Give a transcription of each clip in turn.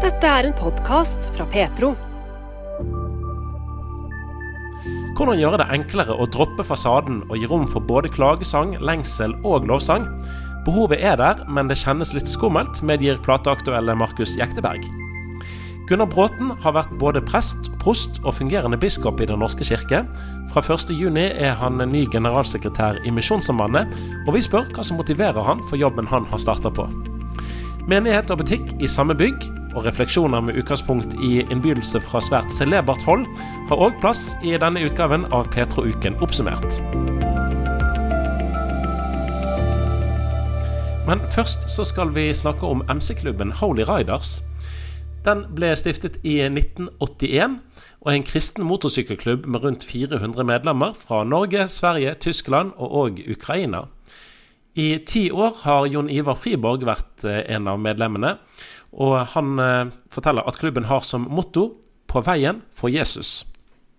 Dette er en podkast fra Petro. Hvordan gjøre det enklere å droppe fasaden og gi rom for både klagesang, lengsel og lovsang? Behovet er der, men det kjennes litt skummelt, medgir plateaktuelle Markus Jekteberg. Gunnar Bråten har vært både prest, prost og fungerende biskop i Den norske kirke. Fra 1.6 er han ny generalsekretær i Misjonssambandet, og vi spør hva som motiverer han for jobben han har starta på. Menighet og butikk i samme bygg, og refleksjoner med utgangspunkt i innbydelse fra svært celebert hold, har òg plass i denne utgaven av Petro-uken oppsummert. Men først så skal vi snakke om MC-klubben Holy Riders. Den ble stiftet i 1981 og er en kristen motorsykkelklubb med rundt 400 medlemmer fra Norge, Sverige, Tyskland og òg Ukraina. I ti år har Jon Ivar Friborg vært eh, en av medlemmene. Og han eh, forteller at klubben har som motto 'På veien for Jesus'.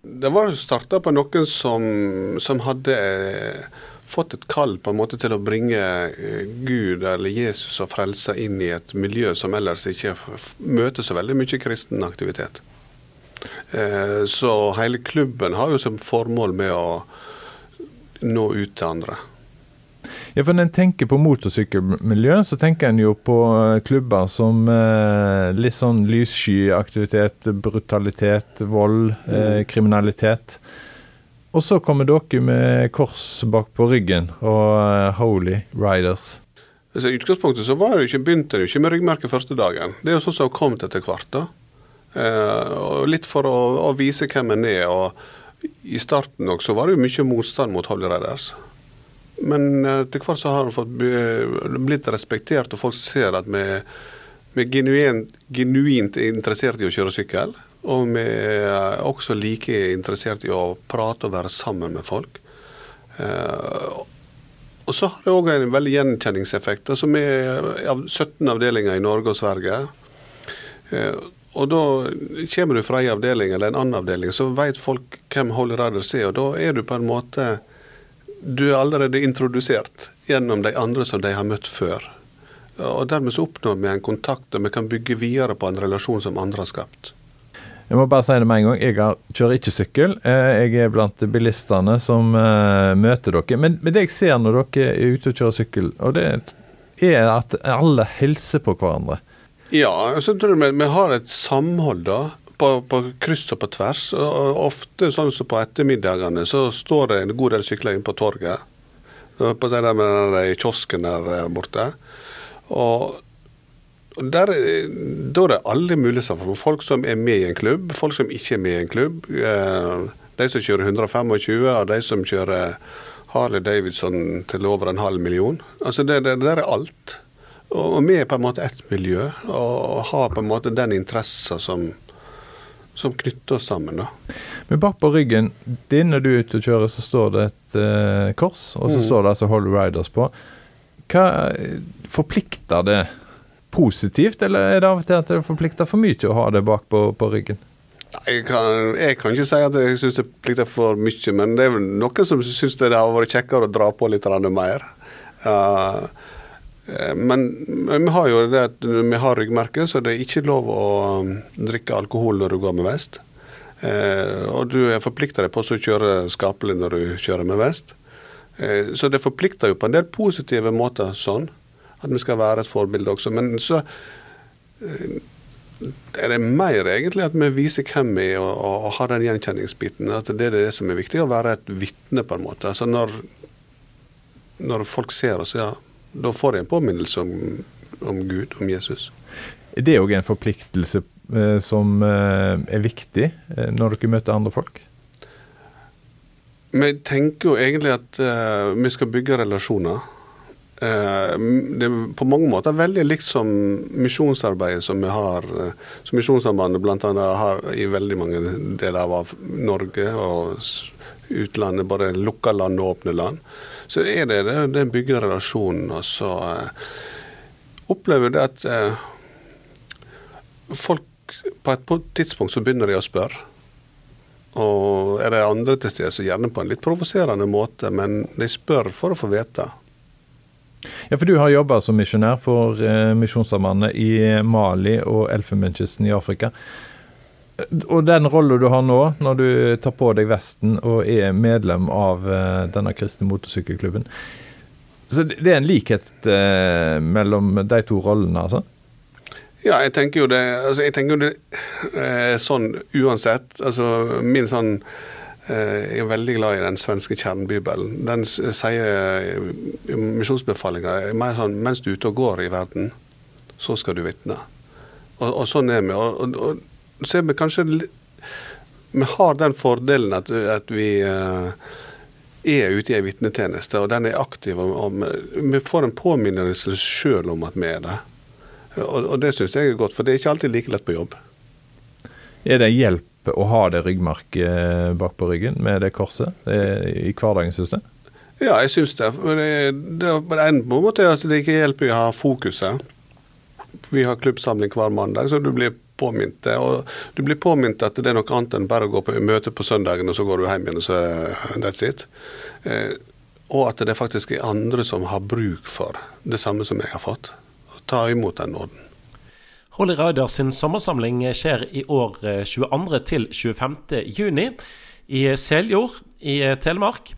Det var starta på noen som, som hadde eh, fått et kall på en måte til å bringe Gud eller Jesus og frelse inn i et miljø som ellers ikke møter så veldig mye kristen aktivitet. Så hele klubben har jo som formål med å nå ut til andre. Ja, for Når en tenker på motorsykkelmiljø, så tenker en jo på eh, klubber som eh, litt sånn lyssky aktivitet, brutalitet, vold, eh, mm. kriminalitet. Og så kommer dere med kors bak på ryggen og eh, Holy Riders. Altså, I utgangspunktet så var det ikke, begynte det jo ikke med ryggmerke første dagen. Det er jo sånn som har kommet etter hvert. da. Eh, litt for å, å, vise hvem en er. og I starten også var det jo mye motstand mot Holy Riders. Men til etter hvert så har han fått blitt respektert, og folk ser at vi, er genuint, genuint interessert i å kjøre sykkel. Og vi er også like interessert i å prate og være sammen med folk. Eh, og så har det òg en veldig gjenkjenningseffekt. altså Vi er 17 avdelinger i Norge og Sverige. Eh, og da kommer du fra en avdeling eller en annen avdeling, så vet folk hvem Holly Riders er. Og da er du på en måte du er allerede introdusert gjennom de andre som de har møtt før. Og Dermed så oppnår vi en kontakt, og vi kan bygge videre på en relasjon som andre har skapt. Jeg må bare si det med en gang. Jeg kjører ikke sykkel. Eh, jeg er blant bilistene som uh, møter dere. Men, det jeg ser når dere er ute og kjører sykkel, og det er at alle hilser på hverandre. Ja, så tror jeg vi har et samhold da på, på, kryss og på tvers. og Ofte sånn som på ettermiddagene så står det en god del sykler inne på torget. På den der kiosken der eh, borte. Og der, da er det alle mulige samfunn. Folk som er med i en klubb, folk som ikke er med i en klubb. Eh, de som kjører 125, og de som kjører Harley Davidson til over en halv million. Altså det, det, det er alt. Og vi er på en måte ett miljø, og har på en måte den interessa som, som knytter oss sammen. da. Men bak på ryggen din når du er ute og kjører, så står det et uh, kors, og så mm. står det altså Hold Riders på. Hva Forplikter det positivt, eller er det av og til at det forplikter for mye å ha det bak på, på ryggen? Jeg kan, jeg kan, ikke si at jeg syns det plikter for mye, men det er vel noen som syns det har vært kjekkere å dra på litt mer. Uh, Eh, men vi har jo det at vi har ryggmerke, så det er ikke lov å um, drikke alkohol når du går med vest. Eh, og du er forplikta på å kjøre skapelig når du kjører med vest. Eh, så det forplikter jo på en del positive måter sånn, at vi skal være et forbilde også. Men så er det mer egentlig at vi viser hvem vi er, og, og, og har den gjenkjenningsbiten. At det er det som er viktig, å være et vitne, på en måte. Altså når, når folk ser oss, ja da får jeg en påminnelse om, om Gud, om Jesus. Det er òg en forpliktelse eh, som eh, er viktig eh, når dere møter andre folk? Vi tenker jo egentlig at uh, vi skal bygge relasjoner. Uh, det er på mange måter veldig likt som misjonsarbeidet som vi har, uh, som Misjonssambandet bl.a. har i veldig mange deler av Norge og utlandet, både lukka land og åpne land så er det det, det bygger relasjonen. Og så eh, opplever det at eh, folk på et tidspunkt så begynner de å spørre. Og er det andre til stede, så gjerne på en litt provoserende måte, men de spør for å få vite. Ja, for du har jobba som misjonær for eh, Misjonssambandet i Mali og Elfenbenskysten i Afrika. Og den rolla du har nå, når du tar på deg vesten og er medlem av eh, denne kristne motorsykkelklubben Så det er en likhet eh, mellom de to rollene, altså? Ja, jeg tenker jo det, altså jeg tenker jo det eh, sånn uansett. Altså min sånn eh, Jeg er veldig glad i den svenske kjernebibelen. Den sier i misjonsbefalinga mer sånn mens du er ute og går i verden, så skal du vitne. Og, og sånn er vi. Og, og så er vi kanskje Vi har den fordelen at, at vi eh, er ute i ei vitnetjeneste, og den er aktiv. Og, vi får en påminnelse sjøl om at vi er det. Og, og det syns jeg er godt, for det er ikke alltid like lett på jobb. Er det hjelp å ha det ryggmerket bak på ryggen med det korset eh, i hverdagen, syns du? Ja, jeg syns det. Det, det, på en måte er at det ikke hjelper å ha fokuset. Vi har klubbsamling hver mandag, så du blir påminnet. Og du blir påminnet at det er noe annet enn bare å gå på møte på søndagen, og så går du hjem igjen, og så er that's it. Eh, og at det faktisk er andre som har bruk for det samme som jeg har fått. Og ta imot den nåden. Holy Rider sin sommersamling skjer i år eh, 22. til 25. juni i Seljord i eh, Telemark.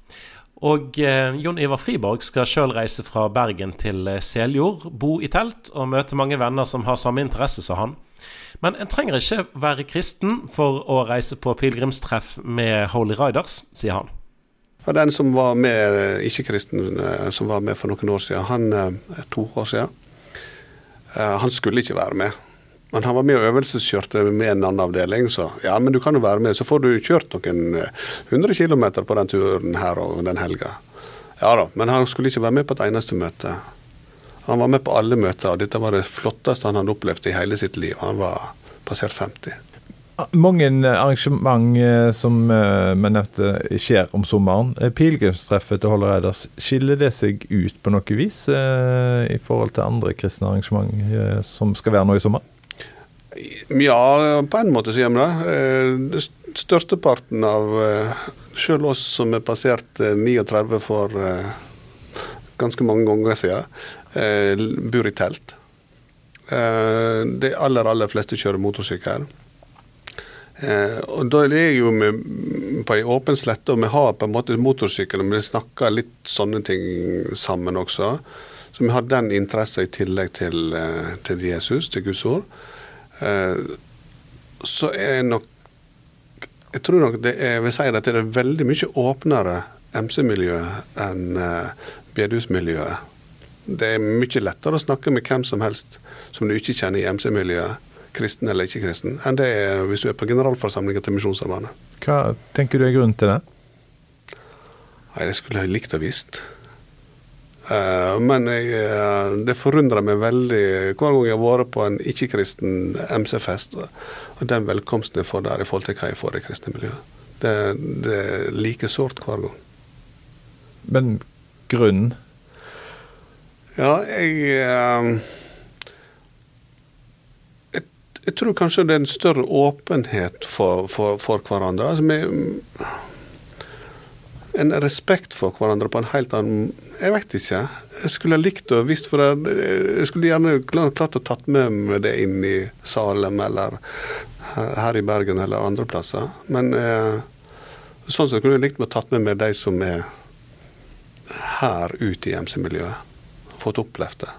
Og eh, Jon Ivar Friborg skal sjøl reise fra Bergen til eh, Seljord, bo i telt og møte mange venner som har samme interesse som han. Men en trenger ikke være kristen for å reise på pilegrimstreff med Holy Riders, sier han. Ja, den som var med, eh, ikke-kristen, eh, som var med for noen år siden, han, eh, to år siden, han skulle ikke være med. Men han var med og øvelseskjørte med en annen avdeling, så ja, men du kan jo være med. Så får du kjørt noen hundre kilometer på den turen her og den helga. Ja da, men han skulle ikke være med på et eneste møte. Han var med på alle møter, og dette var det flotteste han hadde opplevd i hele sitt liv. Han var passert 50. Mange arrangement eh, som eh, vi nevnte skjer om sommeren. Eh, Pilegrimstreffet til Holle Eiders, skiller det seg ut på noe vis eh, i forhold til andre kristne arrangement eh, som skal være nå i sommer? Ja, på en måte så gjør vi det. Eh, det st- Størsteparten av eh, selv oss som er passert eh, 39 for eh, ganske mange ganger siden, eh, bor i telt. Eh, De aller, aller fleste kjører motorsykkel. Eh, og da er det jo med, på ei åpen slette, og vi har på en måte motorsykkel, men vi snakker litt sånne ting sammen også. Så vi har den interessen i tillegg til, eh, til Jesus, til Guds ord. Eh, så er nok Jeg tror nok det er, jeg vil si at det er veldig mye åpnere MC-miljø enn eh, bedehusmiljøet. Det er mye lettere å snakke med hvem som helst som du ikke kjenner i MC-miljøet, kristen eller ikke kristen, enn det er hvis du er på generalforsamlinga til Misjonssambandet. Hva tenker du er grunnen til det? Nei, det skulle jeg likt å visst. Eh, men jeg, eh, det forundrer meg veldig hver gang jeg har vært på en ikke-kristen MC-fest, og den velkomsten jeg får der i forhold til hva jeg får i det kristne miljøet. Det, det er like sårt hver gang. Men grunnen? Ja, jeg, eh, jeg Jeg tror kanskje det er en større åpenhet for, for, for hverandre. Altså, vi, en respekt for hverandre på en helt annen Jeg vet ikke. Jeg skulle likt å visst for det. Jeg skulle gjerne klart å tatt med meg det inn i Salem eller her i Bergen eller andre plasser. Men eh, sånn sett kunne jeg likt å tatt med meg de som er her ute i MC-miljøet. Fått opplevd det.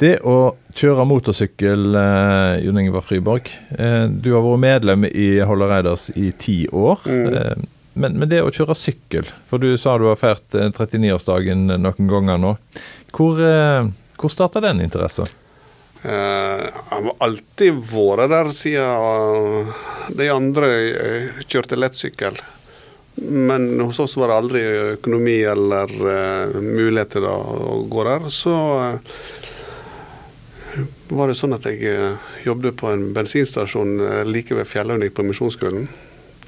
Det å kjøre motorsykkel, eh, Jon Ingevar Friborg. Eh, du har vært medlem i Holler Reiders i ti år. Mm. Eh, men, men det å kjøre sykkel, for du sa du har feiret eh, 39-årsdagen noen ganger nå. Hvor, eh, hvor starta den interessen? Eh, han har alltid vært der siden de andre eh, kjørte lettsykkel. Men hos oss var det aldri økonomi eller uh, mulighet til å, gå der. Så uh, var det sånn at jeg uh, jobbet på en bensinstasjon eh, like ved Fjelløynik på Misjonsskolen.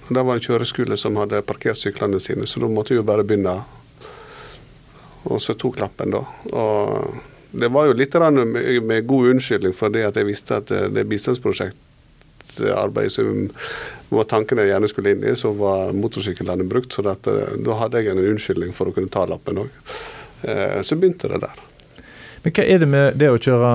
Der var en kjøreskole som hadde parkert syklene sine, så da måtte vi jo bare begynne. Og så tok lappen, da. Og det var jo litt med, med god unnskyldning for det at jeg visste at det, det bistandsprosjektarbeid som var tanken jeg gjerne skulle inn i, så var motorsykkelen brukt. Så at, eh, da hadde jeg en unnskyldning for å kunne ta lappen òg. Eh, så begynte det der. Men hva er det med det å kjøre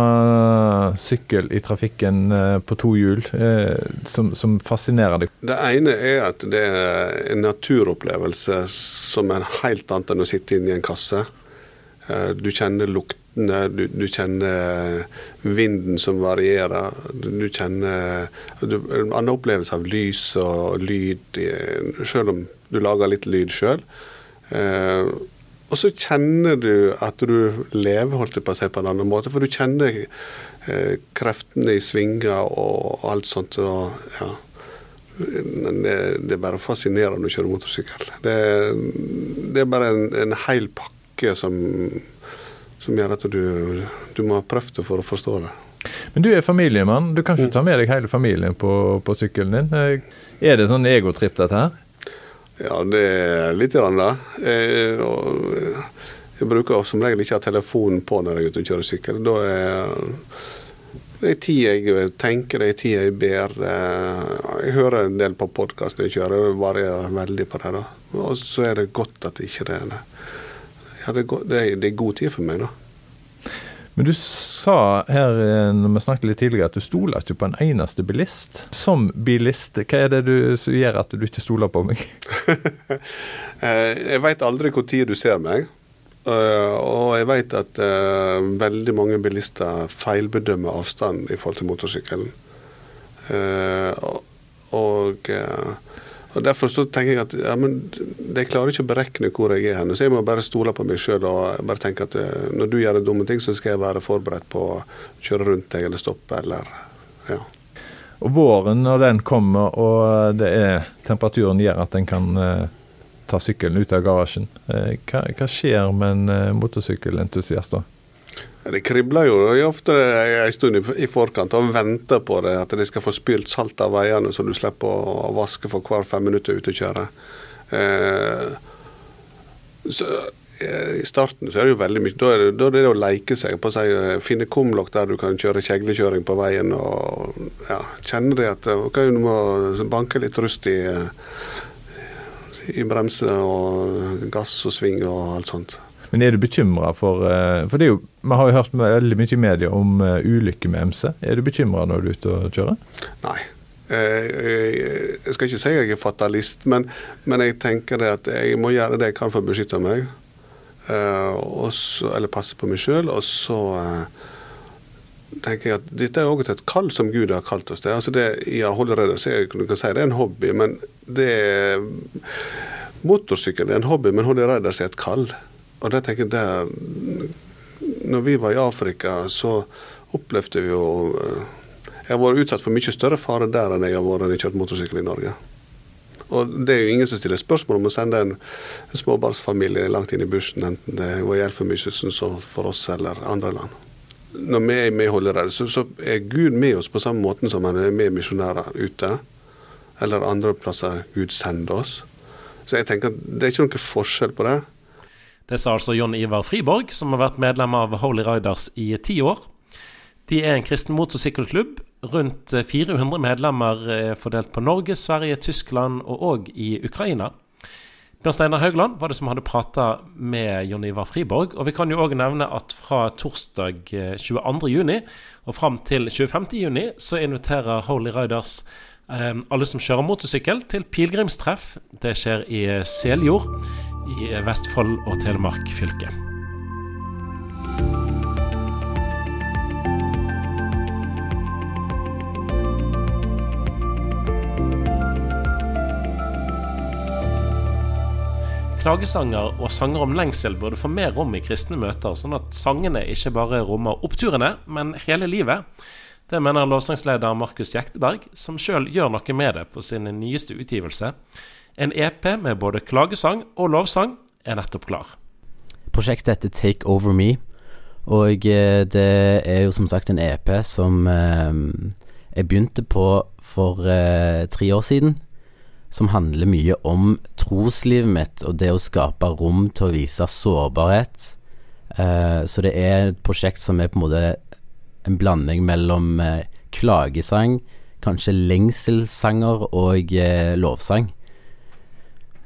sykkel i trafikken eh, på to hjul eh, som, som, fascinerer deg? Det ene er at det er en naturopplevelse som er helt annet enn å sitte inne i en kasse. Eh, du kjenner luktene, du, du kjenner vinden som varierer. Du kjenner en annen opplevelse av lys og lyd, selv om du lager litt lyd sjøl. Og så kjenner du at du lever holdt på å på en annen måte, for du kjenner eh, kreftene i svinger og alt sånt. Og, ja. det, det, er bare fascinerende å kjøre motorsykkel. Det, det er bare en, en hel pakke som, som gjør at du, du må ha prøvd det for å forstå det. Men du er familiemann. Du kan ikke ta med deg hele familien på, på sykkelen din. Eh, er det sånn egotripp, dette her? Ja, det er litt grann det. Jeg, jeg bruker som regel ikke ha telefonen på når jeg er ute og kjører sykkel. Da er det er tid jeg tenker, det er tid jeg ber. Jeg hører en del på podkast når jeg kjører, det varierer veldig på det. da. Og så er det godt at ikke det er det. Ja, det, er, det er god tid for meg, da. Men du sa her eh, når vi snakket litt tidligere at du stoler ikke på en eneste bilist. Som bilist, hva er det du, som gjør at du ikke stoler på meg? Eh, jeg veit aldri hvor tid du ser meg. Eh, og jeg vet at veldig mange bilister feilbedømmer avstand i forhold til motorsykkelen. og og Derfor så tenker jeg at ja, men de klarer ikke å berekne hvor jeg er hen. Så jeg må bare stole på meg sjøl og bare tenke at eh, når du gjør dumme ting, så skal jeg være forberedt på å kjøre rundt deg eller stoppe eller ja. Og våren når den kommer og det er temperaturen gjør at en kan eh, ta sykkelen ut av garasjen, eh, hva, hva, skjer med en eh, motorsykkelentusiast da? Det kribler jo ofte en stund i forkant og venter på det, at de skal få spylt salt av veiene, så du slipper å vaske for hver fem minutter ute og kjøre. Eh, så, eh, I starten så er det jo veldig mye, da er det, da er det å leke seg. på å eh, Finne kumlokk der du kan kjøre kjeglekjøring på veien. og ja, Kjenne det at okay, du må banke litt rust i, i bremse og gass og sving og alt sånt. Men er du bekymra for eh, For det er jo, vi har jo hørt veldig mye i media om uh, ulykker med MC. Er du bekymra når du er ute og kjører? Nei. Jeg skal ikke si jeg er fatalist, men, men jeg tenker det at jeg må gjøre det jeg kan for å beskytte meg. Også, eller passe på meg sjøl. Og så tenker jeg at dette er også et kall som Gud har kalt oss til. Altså det, ja, holderedder, så jeg kan si det er en hobby, men det Motorsykkel er en hobby, men holderedder er et kall. Og det tenker jeg der, når vi var i Afrika, så opplevde vi jo eh, Jeg har vært utsatt for mye større fare der enn jeg har vært når jeg kjørt motorsykkel i Norge. Og det er jo ingen som stiller spørsmål om å sende en, en småbarnsfamilie langt inn i bushen, enten det var i mye som for oss eller andre land. Når vi er medholdere, så, så er Gud med oss på samme måten som han er med misjonærer ute. Eller andre plasser Gud sender oss. Så jeg tenker at det er ikke noen forskjell på det. Det sa altså John Ivar Friborg, som har vært medlem av Holy Riders i ti år. De er en kristen motorsykkelklubb. Rundt 400 medlemmer er fordelt på Norge, Sverige, Tyskland og òg i Ukraina. Bjørn Steinar Haugland var det som hadde prata med Jon Ivar Friborg. Og vi kan jo òg nevne at fra torsdag 22.6 eh, og fram til 25.6 så inviterer Holy Riders eh, alle som kjører motorsykkel, til pilegrimstreff. Det skjer i Seljord i Vestfold og Telemark fylke. Klagesanger og sanger om lengsel burde få mer rom i kristne møter, sånn at sangene ikke bare rommer oppturene, men hele livet. Det mener lovsangsleder Markus Jekteberg, som sjøl gjør noe med det på sin nyeste utgivelse. En EP med både klagesang og lovsang er nettopp klar. Prosjektet heter Take Over Me, og eh, det er jo som sagt en EP som eh, jeg begynte på for eh, tre år siden. Som handler mye om troslivet mitt og det å skape rom til å vise sårbarhet. så det er et prosjekt som er på en måte en blanding mellom klagesang, kanskje lengselssanger og lovsang.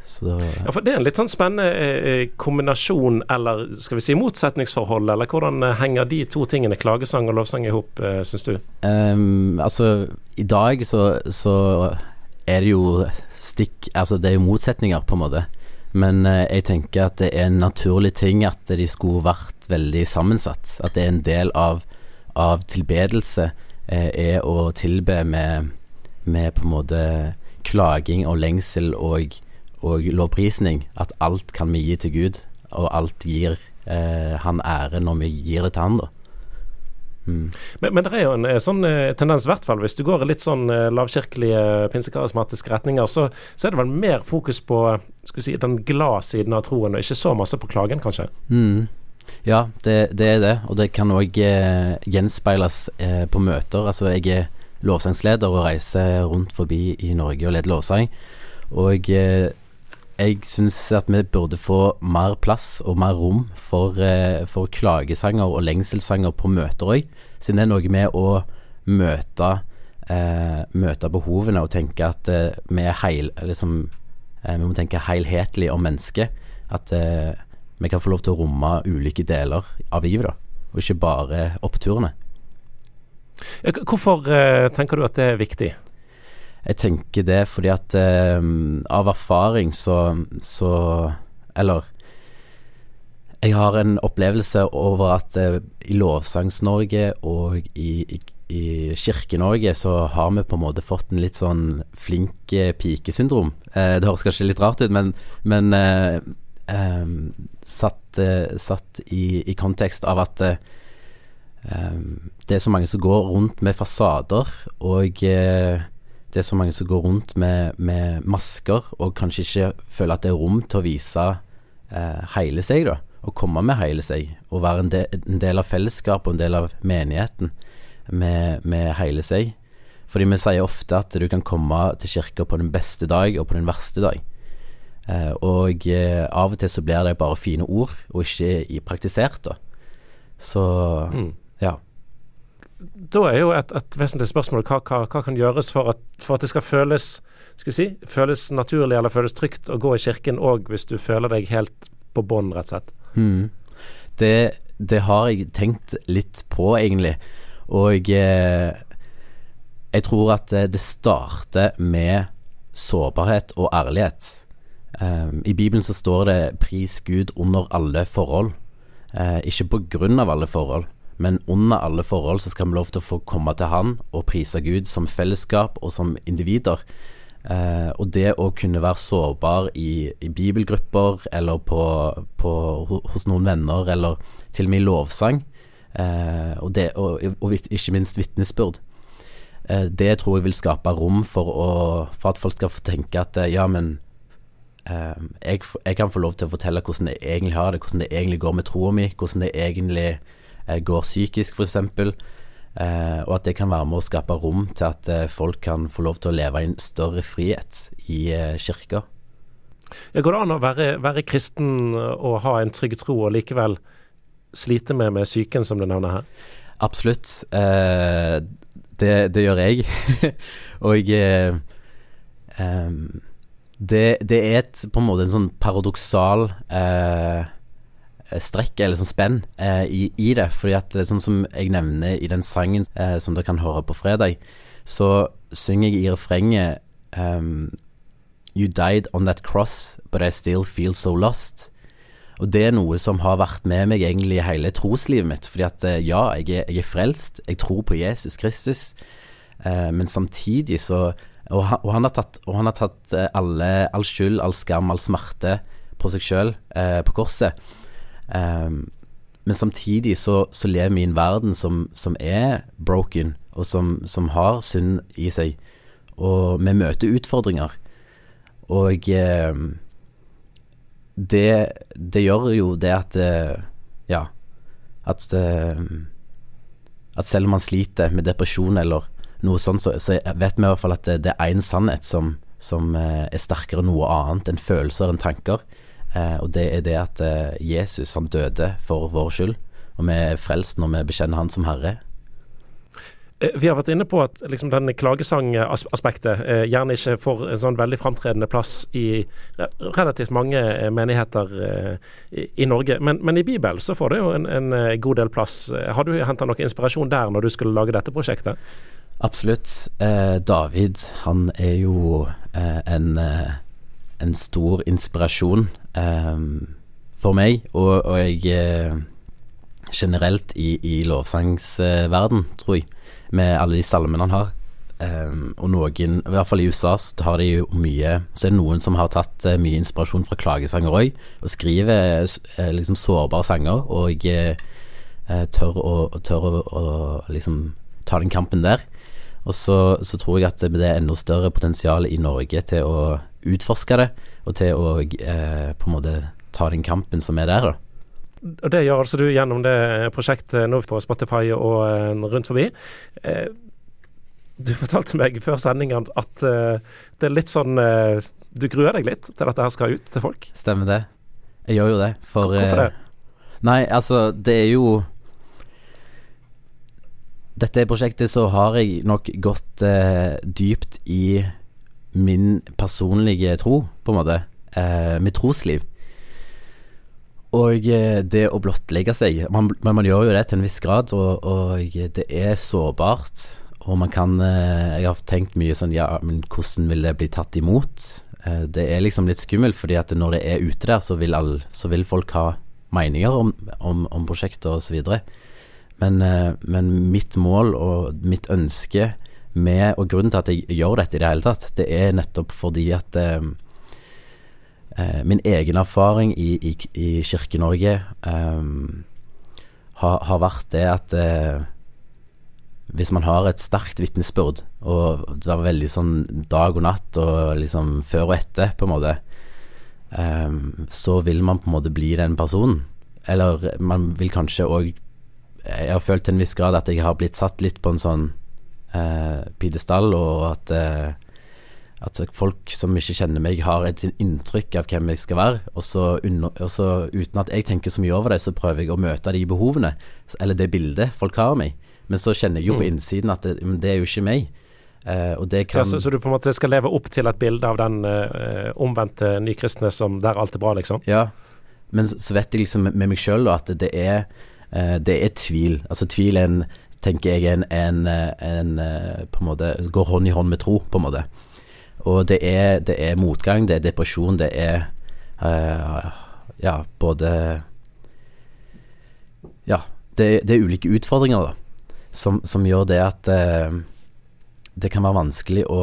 Så da, Ja, for Det er en litt sånn spennende eh, kombinasjon, eller skal vi si motsetningsforhold, eller hvordan eh, henger de to tingene, klagesang og lovsang, i hop, eh, syns du? Um, altså, i dag så, så er det jo stikk Altså, det er jo motsetninger, på en måte. Men uh, jeg tenker at det er en naturlig ting at de skulle vært veldig sammensatt. At det er en del av, av tilbedelse uh, er å tilbe med, med på en måte klaging og lengsel og, og lovprisning. At alt kan vi gi til Gud, og alt gir eh, han ære når vi gir det til han, da. Mm. Men, men det er jo en eh, sånn eh, tendens, i hvert fall hvis du går i litt sånn eh, lavkirkelige, pinsekarismatiske retninger, så, så er det vel mer fokus på skal vi si, den glade siden av troen, og ikke så masse på klagen, kanskje. Mm. Ja, det, det er det, og det kan òg eh, gjenspeiles eh, på møter. Altså, jeg er lovsangsleder og reiser rundt forbi i Norge og leder lovsang. Og eh, jeg syns at vi burde få mer plass og mer rom for, eh, for klagesanger og lengselssanger på møter òg, siden det er noe med å møte, eh, møte behovene og tenke at eh, vi er heil... Liksom, eh, vi må tenke helhetlig om mennesket. At eh, vi kan få lov til å romme ulike deler av livet, da, og ikke bare oppturene. Hvorfor eh, tenker du at det er viktig? Jeg tenker det fordi at eh, av erfaring så, så Eller jeg har en opplevelse over at eh, i Lovsangs-Norge og i, i, i Kirke-Norge så har vi på en måte fått en litt sånn flink eh, pike-syndrom. Eh, det høres kanskje litt rart ut, men, men eh, eh, satt, eh, satt i, i kontekst av at eh, eh, det er så mange som går rundt med fasader, og eh, det er så mange som går rundt med, med masker, og kanskje ikke føler at det er rom til å vise eh, hele seg, da. Å komme med hele seg, og være en, de, en del av fellesskapet og en del av menigheten med, med hele seg. Fordi vi sier ofte at du kan komme til kirka på den beste dag og på den verste dag. Eh, og eh, av og til så blir det bare fine ord, og ikke i praktisert, da. Så Mm. ja. Da er jo et, et vesentlig spørsmål hva, hva, hva kan gjøres for at, for at det skal føles skal vi si, føles naturlig eller føles trygt å gå i kirken, òg hvis du føler deg helt på bånn, rett og slett. Mm. Det, det har jeg tenkt litt på, egentlig. Og eh, jeg tror at eh, det starter med sårbarhet og ærlighet. Um, I Bibelen så står det 'pris Gud under alle forhold'. Eh, ikke på grunn av alle forhold, men under alle forhold så skal vi lov til å få komme til Han og prise Gud som fellesskap og som individer. Eh, og det å kunne være sårbar i, i bibelgrupper eller på, på, hos noen venner, eller til og med i lovsang, eh, og, det, og, og ikke minst vitnesbyrd, eh, det tror jeg vil skape rom for, å, for at folk skal få tenke at eh, ja, men eh, jeg, jeg kan få lov til å fortelle hvordan jeg egentlig har det, hvordan det egentlig går med troa mi, hvordan det egentlig går psykisk, f.eks. Eh, og at det kan være med å skape rom til at eh, folk kan få lov til å leve i en større frihet i eh, kirka. Ja, går det an å være, være kristen og ha en trygg tro, og likevel slite med, med psyken, som du nevner her? Absolutt. Eh, det, det gjør jeg. og eh, det, det er et, på en måte en sånn paradoksal eh, strekk, eller sånn spenn, eh, i, i det. Fordi at eh, sånn som jeg nevner i den sangen eh, som dere kan høre på fredag, så synger jeg i refrenget um, You died on that cross, but I still feel so lost. Og det er noe som har vært med meg egentlig i hele troslivet mitt. Fordi at eh, ja, jeg er, jeg er frelst, jeg tror på Jesus Kristus, eh, men samtidig så Og han, og han har tatt, han har tatt eh, alle, all skyld, all skam, all smerte på seg sjøl eh, på korset. Eh, men samtidig så, så lever vi i en verden som, som er broken, og som, som har synd i seg. Og vi møter utfordringer. Og eh, det, det gjør jo det at eh, Ja. At eh, At selv om man sliter med depresjon eller noe sånt, så, så vet vi i hvert fall at det, det er én sannhet som, som eh, er sterkere enn noe annet enn følelser enn tanker. Eh, og det er det at eh, Jesus han døde for vår skyld, og vi er frelst når vi bekjenner Han som Herre. Eh, vi har vært inne på at liksom, denne klagesangaspektet eh, gjerne ikke får en sånn veldig framtredende plass i relativt mange menigheter eh, i, i, Norge. Men, men, i Bibelen så får det jo en, en god del plass. Har du henta noe inspirasjon der når du skulle lage dette prosjektet? Absolutt. Eh, David han er jo en, en, stor inspirasjon for meg, og, og jeg generelt i, i lovsangsverden, tror jeg med alle de salmene han har. Um, og noen, i hvert fall i USA, så har de jo mye Så er det noen som har tatt uh, mye inspirasjon fra klagesanger òg, og skriver uh, liksom sårbare sanger, og uh, tør, å, tør å, å, liksom ta den kampen der. Og så, så, tror jeg at det er enda større potensial i Norge til å utforske det, og til å på en måte ta den kampen som er der, da. Og Det gjør altså du gjennom det prosjektet nå på Spotify og uh, rundt forbi. Uh, du fortalte meg før sendingen at uh, det er litt sånn Du gruer deg litt til dette her skal ut til folk? Stemmer det. Jeg gjør jo det. For Hvorfor det? Nei, altså, det er jo Dette prosjektet så har jeg nok gått dypt i min personlige tro, på en måte. mitt trosliv. Og eh, det å blottlegge seg man, Men man gjør jo det til en viss grad, og, og det er sårbart. Og man kan eh, Jeg har tenkt mye sånn Ja, men hvordan vil det bli tatt imot? Eh, det er liksom litt skummelt, fordi at når det er ute der, så vil, all, så vil folk ha meninger om, om, om prosjektet osv. Men, men mitt mål og mitt ønske med, og grunnen til at jeg gjør dette i det hele tatt, det er nettopp fordi at eh, min egen erfaring i, i, i Kirke-Norge eh, har, har, vært det at eh, hvis man har et sterkt vitnesbyrd, og det var veldig sånn dag og natt og liksom før og etter, på en måte, eh, så vil man på en måte bli den personen. Eller man vil kanskje òg Jeg har følt til en viss grad at jeg har blitt satt litt på en sånn eh, pidestall, og at eh, at folk som ikke kjenner meg, har et inntrykk av hvem jeg skal være. Og så, under, og så, uten at jeg tenker så mye over det, så prøver jeg å møte de behovene, eller det bildet folk har av meg. Men så kjenner jeg jo på mm. innsiden at det, det er jo ikke meg. Uh, kan... ja, så, så, du på en måte skal leve opp til et bilde av den uh, omvendte nykristne som der alt er bra, liksom? Ja, men så, så vet jeg liksom med meg sjøl at det er, uh, det er tvil. Altså tvil er en, tenker jeg, en, en, en, på en måte går hånd i hånd med tro, på en måte. Og det er, det er, motgang, det er depresjon, det er uh, Ja, både Ja, det, det, er ulike utfordringer, da, som, som gjør det at uh, det kan være vanskelig å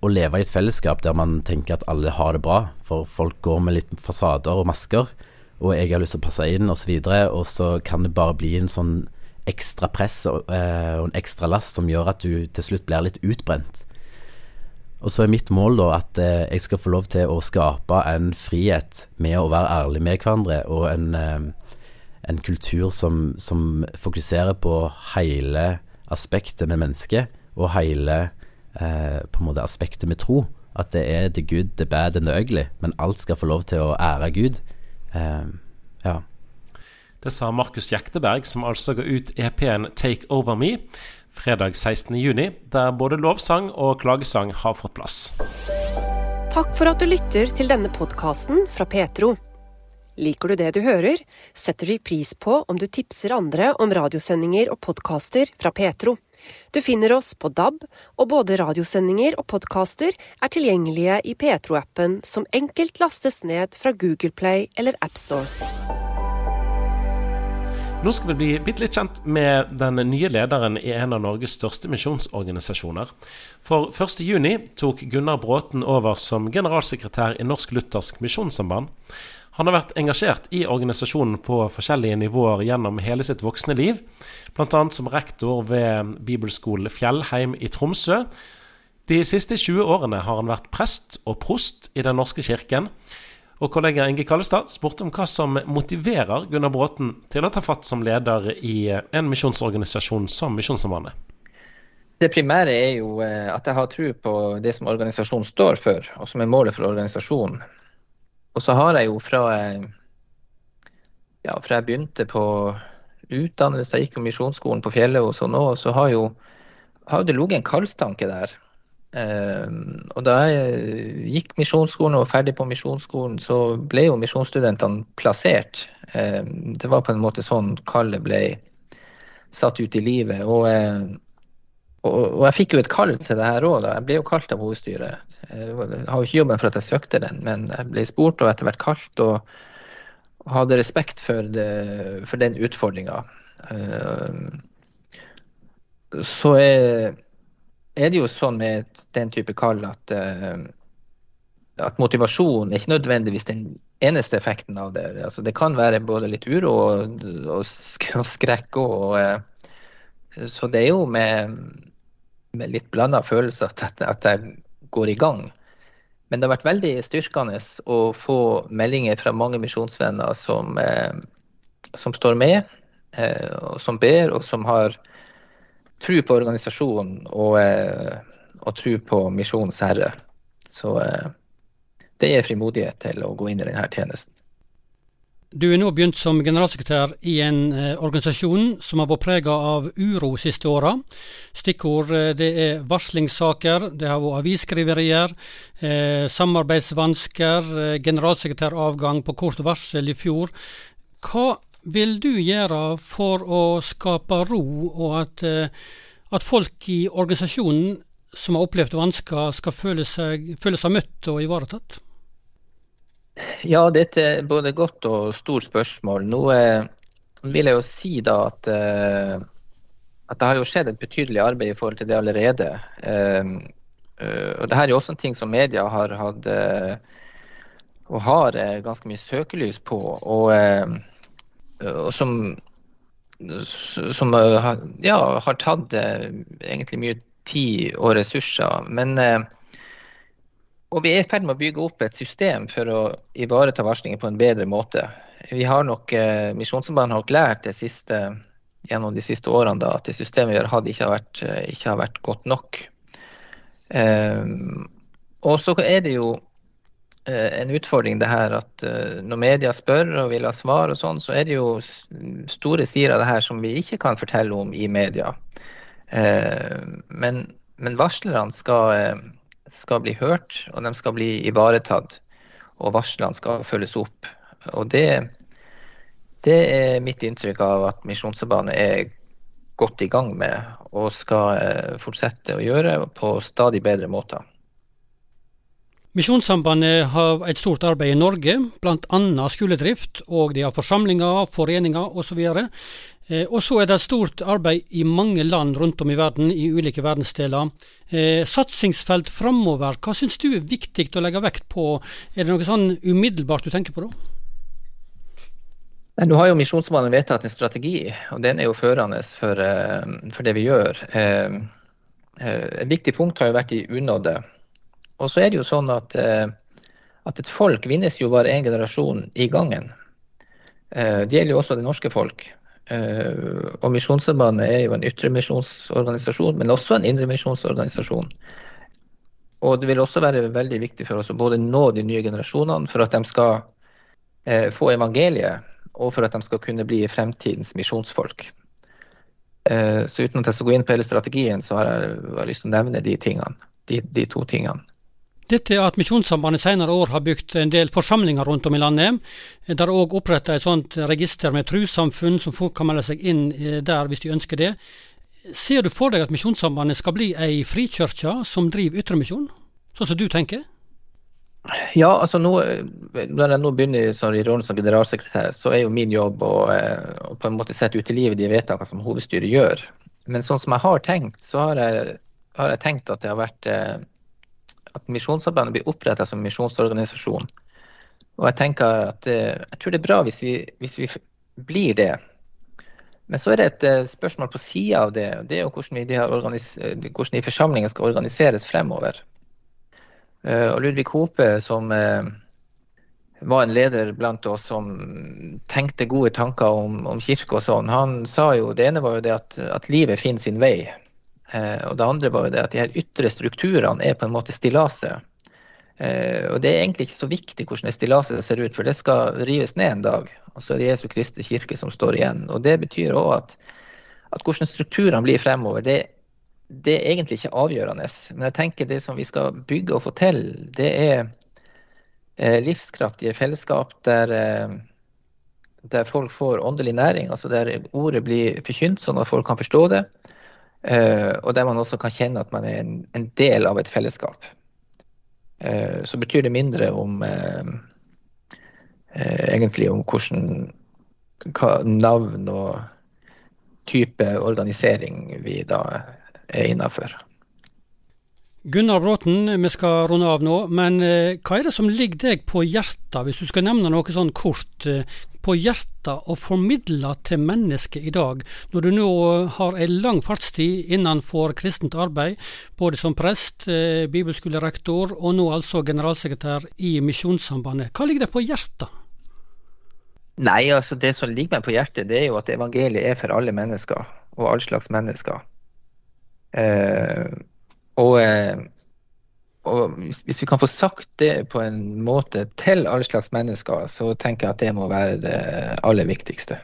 å leve i et fellesskap der man tenker at alle har det bra, for folk går med litt fasader og masker, og jeg har lyst til å passe inn, osv., og, så og så kan det bare bli en sånn ekstra press og, eh, og, en ekstra last som gjør at du til slutt blir litt utbrent. Og så er mitt mål da at eh, jeg skal få lov til å skape en frihet med å være ærlig med hverandre, og en, eh, en kultur som, som, fokuserer på hele aspektet med mennesket, og hele eh, på en måte aspektet med tro. At det er the good, the bad and the ugly, men alt skal få lov til å ære Gud. Eh, ja. Det sa Markus Jekteberg, som altså ga ut EP-en 'Take Over Me' fredag 16.6, der både lovsang og klagesang har fått plass. Takk for at du lytter til denne podkasten fra Petro. Liker du det du hører, setter vi pris på om du tipser andre om radiosendinger og podkaster fra Petro. Du finner oss på DAB, og både radiosendinger og podkaster er tilgjengelige i Petro-appen, som enkelt lastes ned fra Google Play eller AppStore. Nå skal vi bli bitte litt kjent med den nye lederen i en av Norges største misjonsorganisasjoner. For 1.6 tok Gunnar Bråten over som generalsekretær i Norsk Luthersk Misjonssamband. Han har vært engasjert i organisasjonen på forskjellige nivåer gjennom hele sitt voksne liv, bl.a. som rektor ved bibelskolen Fjellheim i Tromsø. De siste 20 årene har han vært prest og prost i Den norske kirken. Og kollega Inge Kallestad spurte om hva som motiverer Gunnar Bråten til å ta fatt som leder i en misjonsorganisasjon som Misjonssambandet. Det primære er jo eh, at jeg har tro på det som organisasjonen står for, og som er målet for organisasjonen. Og så har jeg jo fra, ja, fra jeg begynte på utdannelse. Jeg gikk jo misjonsskolen på fjellet og sånn òg, så har jo har det ligget en kallstanke der. Uh, og da jeg gikk misjonsskolen og var ferdig på misjonsskolen, så ble jo misjonsstudentene plassert. Uh, det var på en måte sånn kallet ble satt ut i livet. Og, uh, og, jeg fikk jo et kall til det her òg. Jeg ble jo kalt av hovedstyret. Jeg har jo ikke jobben for at jeg søkte den, men jeg ble spurt og etter hvert kalt. og, hadde respekt for, det, for den utfordringa. Uh, så er er det jo sånn med den type kall at, uh, at motivasjon er ikke nødvendigvis den eneste effekten av det. Altså, det kan være både litt uro og, og, skrekk òg. Så det er jo med, med litt blanda følelser at, at, jeg går i gang. Men det har vært veldig styrkende å få meldinger fra mange misjonsvenner som, eh, som står med, og som ber, og som har tro på organisasjonen og, eh, og tro på misjonens herre. Så eh, det er frimodighet til å gå inn i denne tjenesten. Du er nå begynt som generalsekretær i en eh, organisasjon som har vært prega av uro siste åra. Stikkord eh, det er varslingssaker, det har vært avisskriverier, eh, samarbeidsvansker, generalsekretæravgang på kort varsel i fjor. Hva vil du gjøre for å skape ro, og at, at folk i organisasjonen som har opplevd vansker, skal føle seg, føle seg møtt og ivaretatt? Ja, dette er både godt og stort spørsmål. Nå eh, vil jeg jo si da at, eh, at det har jo skjedd et betydelig arbeid i forhold til det allerede. Eh, og det her er jo også en ting som media har hatt og har ganske mye søkelys på. og og som, som ja, har tatt egentlig mye tid og ressurser. Men og vi er i ferd med å bygge opp et system for å ivareta varslinger på en bedre måte. Vi har nok, eh, Misjonssambandet har nok lært det siste, gjennom de siste årene da, at det systemet vi har hatt, ikke har vært, ikke har vært godt nok. Eh, og så er det jo Eh, en utfordring det her at eh, når media spør og vil ha svar og sånn, så er det jo store sider av det her som vi ikke kan fortelle om i media. Eh, men, men varslerne skal, skal, bli hørt, og de skal bli ivaretatt. Og varslene skal følges opp. Og det, det er mitt inntrykk av at Misjonsarbeidet er godt i gang med, og skal fortsette å gjøre på stadig bedre måter. Misjonssambandet har et stort arbeid i Norge, bl.a. skoledrift, og de har forsamlinger, foreninger osv. Eh, og så er det et stort arbeid i mange land rundt om i verden, i ulike verdensdeler. Eh, satsingsfelt framover, hva syns du er viktig å legge vekt på? Er det noe sånn umiddelbart du tenker på da? Nå har jo Misjonssambandet vedtatt en strategi, og den er jo førende for, eh, for det vi gjør. Et viktig punkt har jo vært i unådde. Og så er det jo sånn at, eh, at et folk vinnes jo bare én generasjon i gangen. Eh, det gjelder jo også det norske folk. Eh, og Misjonssambandet er jo en ytremisjonsorganisasjon, men også en indremisjonsorganisasjon. Og det vil også være veldig viktig for oss å både nå de nye generasjonene for at de skal få evangeliet, og for at de skal kunne bli fremtidens misjonsfolk. Så uten at jeg skal gå inn på hele strategien, så har jeg, lyst til å nevne de tingene. De, de to tingene. Dette at Misjonssambandet senere år har bygd en del forsamlinger rundt om i landet. Der er òg oppretta et sånt register med trossamfunn som folk kan melde seg inn eh, der hvis de ønsker det. Ser du for deg at Misjonssambandet skal bli ei frikirke som driver ytremisjon, sånn som du tenker? Ja, altså nå, Når jeg nå begynner i rollen som generalsekretær, så er jo min jobb å, eh, å på en måte sette ut i livet de vedtakene som hovedstyret gjør. Men sånn som jeg har tenkt, så har jeg, har jeg tenkt at det har vært eh, at Misjonssambandet blir oppretta som misjonsorganisasjon. Og jeg tenker at eh, jeg tror det er bra hvis vi, hvis vi blir det. Men så er det et eh, spørsmål på sida av det. Det er jo hvordan, de hvordan de forsamlingene skal organiseres fremover. Eh, og Ludvig Hope, som var en leder blant oss som tenkte gode tanker om, om kirke og sånn, han sa jo det ene var jo det at, at livet finner sin vei. Eh, og det andre var jo det at de her ytre strukturene er på en måte stillaset. Eh, og det er egentlig ikke så viktig hvordan det stillaset ser ut, for det skal rives ned en dag. Og så er det Jesu Kristi kirke som står igjen. Og det betyr òg at, at hvordan strukturene blir fremover, det, det, er egentlig ikke avgjørende. Men jeg tenker det som vi skal bygge og få til, det er eh, livskraftige fellesskap der, der folk får åndelig næring, altså der ordet blir forkynt sånn at folk kan forstå det. Eh, og der man også kan kjenne at man er en, en del av et fellesskap. Eh, så betyr det mindre om eh, egentlig om hvordan navn og type organisering vi da er innafor. Gunnar Bråten, vi skal runde av nå, men hva er det som ligger deg på hjertet, hvis du skal nevne noe sånn kort? På hjertet å formidle til mennesket i dag, når du nå har en lang fartstid innenfor kristent arbeid, både som prest, eh, bibelskolerektor og nå altså generalsekretær i Misjonssambandet. Hva ligger det på hjertet? Nei, altså Det som ligger meg på hjertet, det er jo at evangeliet er for alle mennesker, og all slags mennesker. Eh, og eh, og hvis, vi kan få sagt det på en måte til alle slags mennesker, så tenker jeg at det må være det aller viktigste.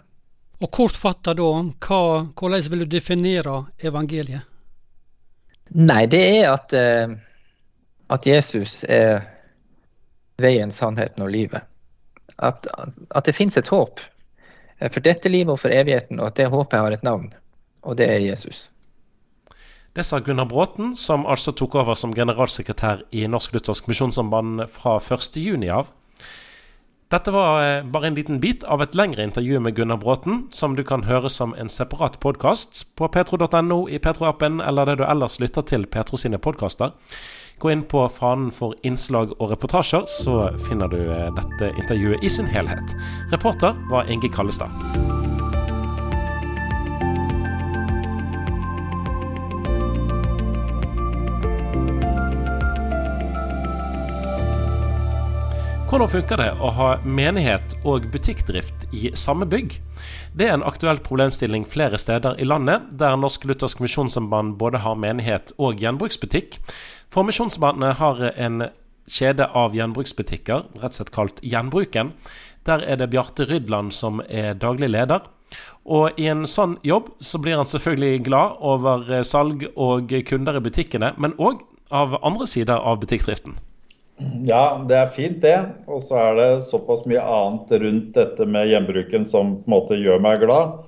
Og kort fatta da, hva, hvordan vil du definere evangeliet? Nei, det er at, eh, at Jesus er veien, sannheten og livet. At, at det finnes et håp for dette livet og for evigheten, og at det håpet har et navn, og det er Jesus. Det sa Gunnar Bråten, som altså tok over som generalsekretær i Norsk Luthersk Misjonssamband fra 1.6 av. Dette var eh, bare en liten bit av et lengre intervju med Gunnar Bråten, som du kan høre som en separat podkast på petro.no, i Petro-appen eller det du ellers lytter til Petro sine podkaster. Gå inn på fanen for innslag og reportasjer, så finner du eh, dette intervjuet i sin helhet. Reporter var Inge Kallestad. Hvordan funker det å ha menighet og butikkdrift i samme bygg? Det er en aktuell problemstilling flere steder i landet, der Norsk Luthersk Misjonssamband både har menighet og gjenbruksbutikk. For Misjonssambandet har en kjede av gjenbruksbutikker, rett og slett kalt Gjenbruken. Der er det Bjarte Rydland som er daglig leder. Og i en sånn jobb så blir han selvfølgelig glad over salg og kunder i butikkene, men òg av andre sider av butikkdriften. Ja, det er fint det. Og så er det såpass mye annet rundt dette med hjembruken som på en måte gjør meg glad.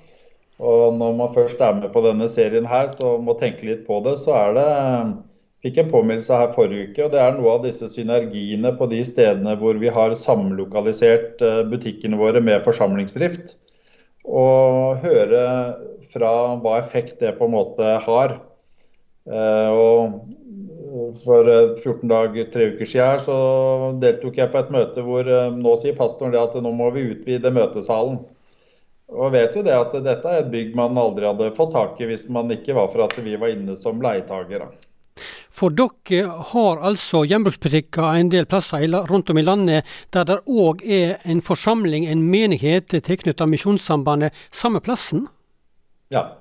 Og når man først er med på denne serien her, så må tenke litt på det, så er det Fikk en påminnelse her forrige uke, og det er noe av disse synergiene på de stedene hvor vi har samlokalisert eh, butikkene våre med forsamlingsdrift. Og høre fra hva effekt det på en måte har. Eh, og for 14 eh, dager, tre uker siden så deltok jeg på et møte hvor eh, nå sier pastoren det at nå må vi utvide møtesalen. Og vet jo det at dette er et bygg man aldri hadde fått tak i hvis man ikke var for at vi var inne som leietagere. For dere har altså gjenbruksbutikker en del plasser rundt om i landet der det òg er en forsamling, en menighet tilknyttet Misjonssambandet, samme plassen? Ja,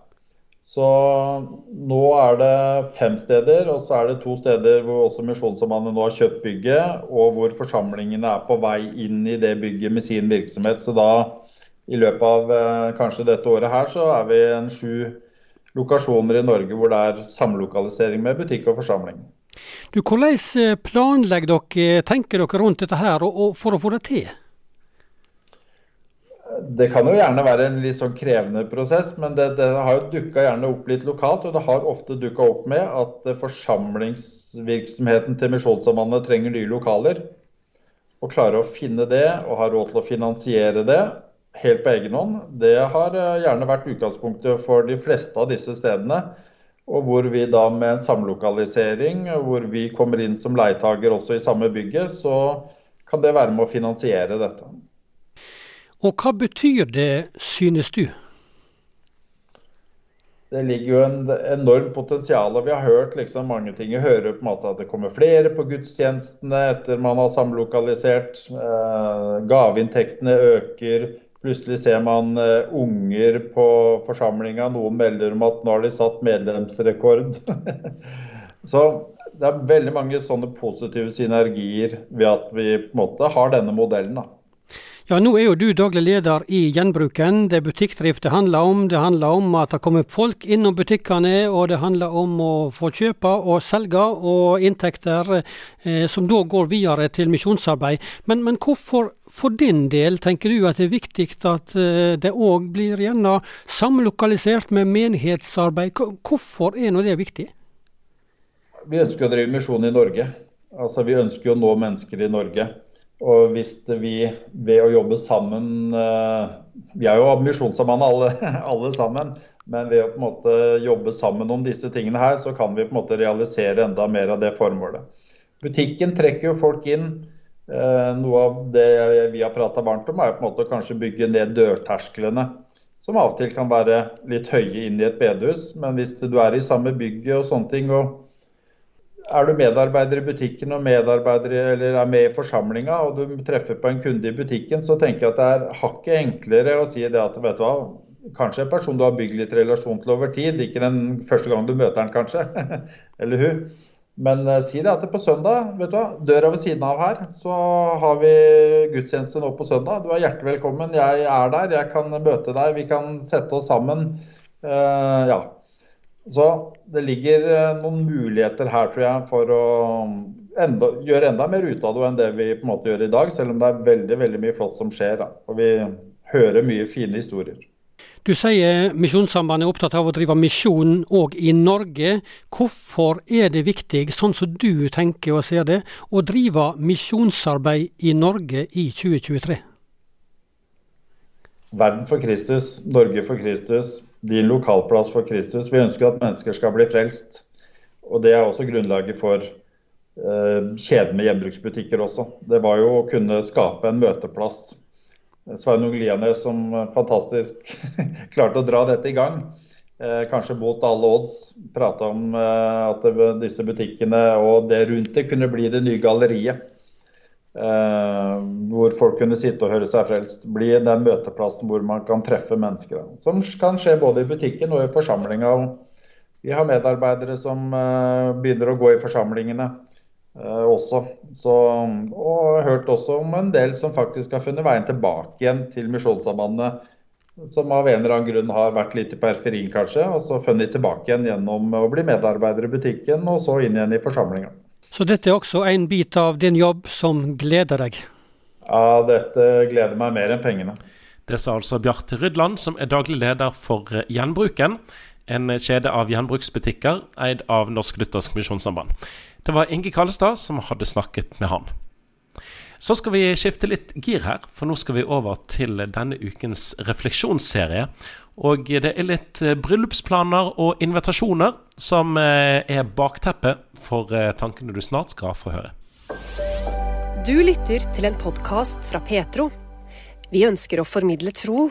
så nå er det fem steder, og så er det to steder hvor også Misjonssambandet nå har kjøpt bygget, og hvor forsamlingene er på vei inn i det bygget med sin virksomhet. Så da i løpet av eh, kanskje dette året her, så er vi en sju lokasjoner i Norge hvor det er samlokalisering med butikk og forsamling. Du, Hvordan eh, planlegger dere, tenker dere rundt dette her og, og for å få det til? Det kan jo gjerne være en litt sånn krevende prosess, men det, det har jo dukka gjerne opp litt lokalt. Og det har ofte dukka opp med at forsamlingsvirksomheten til Misjonssambandet trenger nye lokaler. Å klare å finne det og ha råd til å finansiere det helt på egen hånd, det har eh, gjerne vært utgangspunktet for de fleste av disse stedene. Og hvor vi da med en samlokalisering, hvor vi kommer inn som leietager også i samme bygget, så kan det være med å finansiere dette. Og hva betyr det, synes du? Det ligger jo en enormt potensial. og Vi har hørt liksom mange ting. Vi hører på en måte at det kommer flere på gudstjenestene etter man har samlokalisert. Eh, gaveinntektene øker. Plutselig ser man eh, unger på forsamlinga. Noen melder om at nå har de satt medlemsrekord. Så det er veldig mange sånne positive synergier ved at vi på en måte har denne modellen. da. Ja, Nå er jo du daglig leder i Gjenbruken. Det er butikkdrift det handler om. Det handler om at det kommer folk innom butikkene, og det handler om å få kjøpe og selge, og inntekter eh, som da går videre til misjonsarbeid. Men, men, hvorfor for din del tenker du at det er viktig at eh, det òg blir gjerne samlokalisert med menighetsarbeid? Hvorfor er nå det viktig? Vi ønsker å drive misjon i Norge. Altså, Vi ønsker å nå mennesker i Norge. Og hvis vi ved å jobbe sammen eh, Vi er jo ambisjonssammenn alle, alle sammen. Men ved å på en måte jobbe sammen om disse tingene her, så kan vi på en måte realisere enda mer av det formålet. Butikken trekker jo folk inn. Eh, noe av det vi har prata varmt om, er på en måte å kanskje bygge ned dørtersklene. Som av og til kan være litt høye inn i et bedehus. Men hvis du er i samme bygget og sånne ting, og er du medarbeider i butikken og medarbeider eller er med i forsamlinga og du treffer på en kunde i butikken, så tenker jeg at det er hakket enklere å si det at vet du hva, kanskje en person du har bygd litt relasjon til over tid, ikke den første gang du møter den kanskje, eller hun. Men uh, si det at det på søndag, vet du hva, døra ved siden av her, så har vi gudstjeneste nå på søndag. Du er hjertelig velkommen. Jeg er der, jeg kan møte deg, vi kan sette oss sammen. Uh, ja, så det ligger eh, noen muligheter her, tror jeg, for å enda, gjøre enda mer ut av det enn det vi på en måte gjør i dag, selv om det er veldig veldig mye flott som skjer. Da. Og vi hører mye fine historier. Du sier Misjonssambandet er opptatt av å drive misjon òg i Norge. Hvorfor er det viktig, sånn som du tenker og ser det, å drive misjonsarbeid i Norge i 2023? Verden for Kristus, Norge for Kristus, din lokalplass for Kristus. Vi ønsker at mennesker skal bli frelst. Og Det er også grunnlaget for eh, kjeden med gjenbruksbutikker også. Det var jo å kunne skape en møteplass. Sveinung Lianes som fantastisk klarte å dra dette i gang. Eh, kanskje mot alle odds. Prata om eh, at det, disse butikkene og det rundt det kunne bli det nye galleriet. Uh, hvor folk kunne sitte og høre seg frelst. Bli den møteplassen hvor man kan treffe mennesker. Som kan skje både i butikken og i forsamlinga. Vi har medarbeidere som eh, begynner å gå i forsamlingene eh, også. Så, og hørt også om en del som faktisk har funnet veien tilbake igjen til Misjonssambandet. Som av en eller annen grunn har vært litt i periferien, kanskje. Og så funnet tilbake igjen gjennom å bli medarbeider i butikken, og så inn igjen i forsamlinga. Så dette er også en bit av din jobb som gleder deg? Ja, dette gleder meg mer enn pengene. Det sa altså Bjarte Rydland, som er daglig leder for Gjenbruken. En kjede av gjenbruksbutikker eid av Norsk Luthersk Misjonssamband. Det var Inge Kallestad som hadde snakket med han. Så skal vi skifte litt gir her, for nå skal vi over til denne ukens refleksjonsserie. Og det er litt eh, bryllupsplaner og invitasjoner som eh, er bakteppet for eh, tankene du snart skal få høre. Du lytter til en podkast fra Petro. Vi ønsker å formidle tro,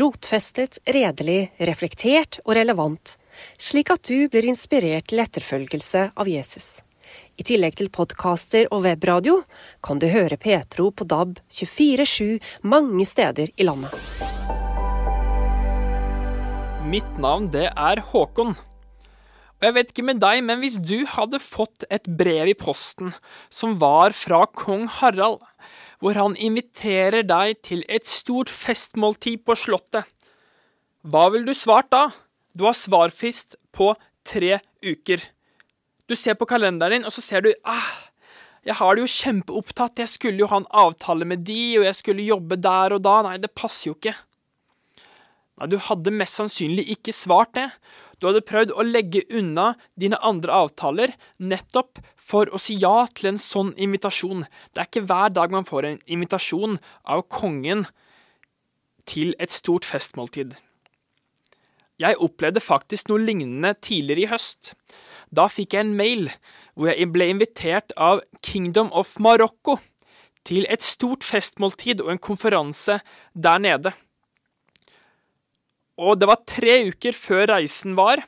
rotfestet, redelig, reflektert og relevant, slik at du blir inspirert til etterfølgelse av Jesus. I tillegg til podkaster og webradio kan du høre Petro på DAB 24-7 mange steder i landet. Mitt navn det er Håkon. Og jeg vet ikke med deg, men hvis du hadde fått et brev i posten som var fra kong Harald, hvor han inviterer deg til et stort festmåltid på Slottet, hva ville du svart da? Du har svarfrist på tre uker. Du ser på kalenderen din, og så ser du ah, jeg har det jo kjempeopptatt, jeg skulle jo ha en avtale med de, og jeg skulle jobbe der og da. Nei, det passer jo ikke. Nei, du hadde mest sannsynlig ikke svart det. Du hadde prøvd å legge unna dine andre avtaler nettopp for å si ja til en sånn invitasjon. Det er ikke hver dag man får en invitasjon av kongen til et stort festmåltid. Jeg opplevde faktisk noe lignende tidligere i høst. Da fikk jeg en mail hvor jeg ble invitert av Kingdom of Marokko til et stort festmåltid og en konferanse der nede. Og det var tre uker før reisen var,